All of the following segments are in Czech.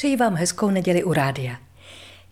Přeji vám hezkou neděli u rádia.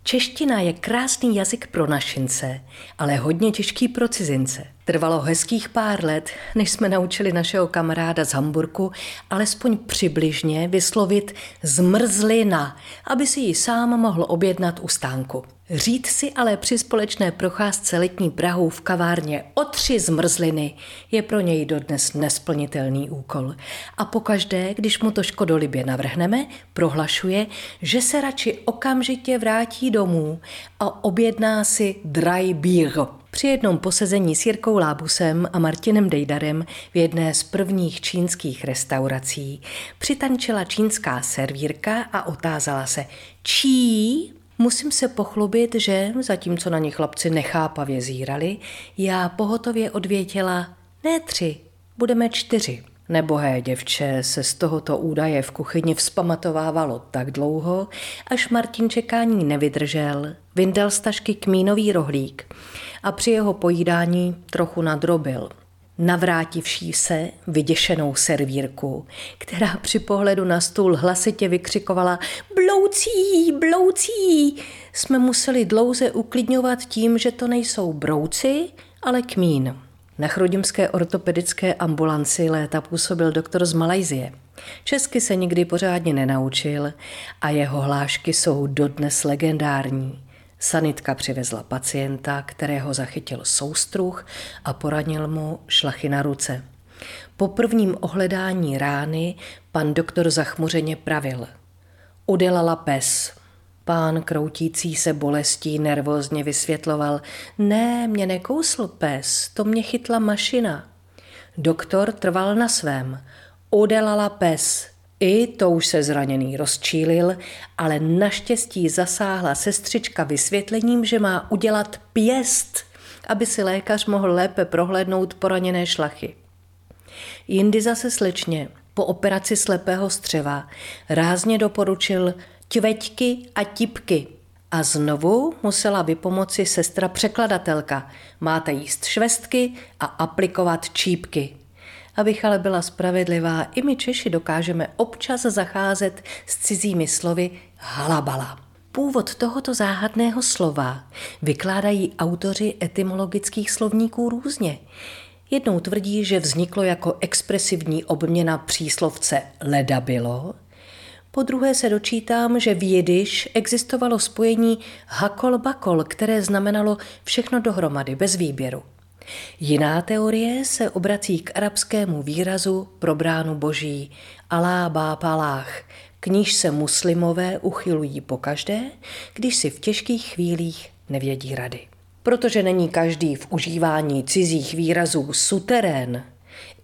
Čeština je krásný jazyk pro našince, ale hodně těžký pro cizince. Trvalo hezkých pár let, než jsme naučili našeho kamaráda z Hamburku alespoň přibližně vyslovit zmrzlina, aby si ji sám mohl objednat u stánku. Říct si ale při společné procházce letní Prahou v kavárně o tři zmrzliny je pro něj dodnes nesplnitelný úkol. A pokaždé, když mu to škodolibě navrhneme, prohlašuje, že se radši okamžitě vrátí domů a objedná si dry beer. Při jednom posezení s Jirkou Lábusem a Martinem Dejdarem v jedné z prvních čínských restaurací přitančila čínská servírka a otázala se, čí Musím se pochlubit, že, zatímco na ně chlapci nechápavě zírali, já pohotově odvětila, ne tři, budeme čtyři. Nebohé děvče se z tohoto údaje v kuchyni vzpamatovávalo tak dlouho, až Martin čekání nevydržel, vyndal z tašky kmínový rohlík a při jeho pojídání trochu nadrobil – navrátivší se vyděšenou servírku, která při pohledu na stůl hlasitě vykřikovala Bloucí, bloucí! Jsme museli dlouze uklidňovat tím, že to nejsou brouci, ale kmín. Na chrudimské ortopedické ambulanci léta působil doktor z Malajzie. Česky se nikdy pořádně nenaučil a jeho hlášky jsou dodnes legendární. Sanitka přivezla pacienta, kterého zachytil soustruh a poranil mu šlachy na ruce. Po prvním ohledání rány pan doktor zachmuřeně pravil. Udělala pes. Pán kroutící se bolestí nervózně vysvětloval. Ne, mě nekousl pes, to mě chytla mašina. Doktor trval na svém. Udělala pes, i to už se zraněný rozčílil, ale naštěstí zasáhla sestřička vysvětlením, že má udělat pěst, aby si lékař mohl lépe prohlédnout poraněné šlachy. Jindy zase slečně po operaci slepého střeva rázně doporučil tveťky a tipky. A znovu musela vypomoci sestra překladatelka. Máte jíst švestky a aplikovat čípky. Abych ale byla spravedlivá, i my Češi dokážeme občas zacházet s cizími slovy halabala. Původ tohoto záhadného slova vykládají autoři etymologických slovníků různě. Jednou tvrdí, že vzniklo jako expresivní obměna příslovce leda bylo, po druhé se dočítám, že v jidiš existovalo spojení hakol-bakol, které znamenalo všechno dohromady, bez výběru. Jiná teorie se obrací k arabskému výrazu pro bránu boží Alá Bápalách, k níž se muslimové uchylují pokaždé, když si v těžkých chvílích nevědí rady. Protože není každý v užívání cizích výrazů suterén,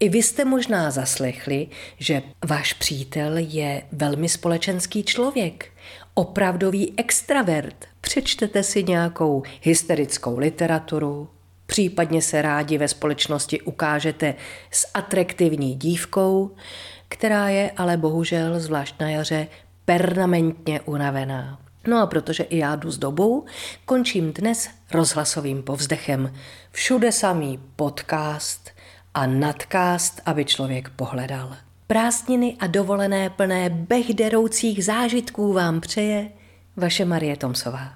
i vy jste možná zaslechli, že váš přítel je velmi společenský člověk, opravdový extravert. Přečtete si nějakou hysterickou literaturu, Případně se rádi ve společnosti ukážete s atraktivní dívkou, která je ale bohužel, zvlášť na jaře, permanentně unavená. No a protože i já jdu s dobou, končím dnes rozhlasovým povzdechem. Všude samý podcast a nadcast, aby člověk pohledal. Prázdniny a dovolené plné bechderoucích zážitků vám přeje vaše Marie Tomsová.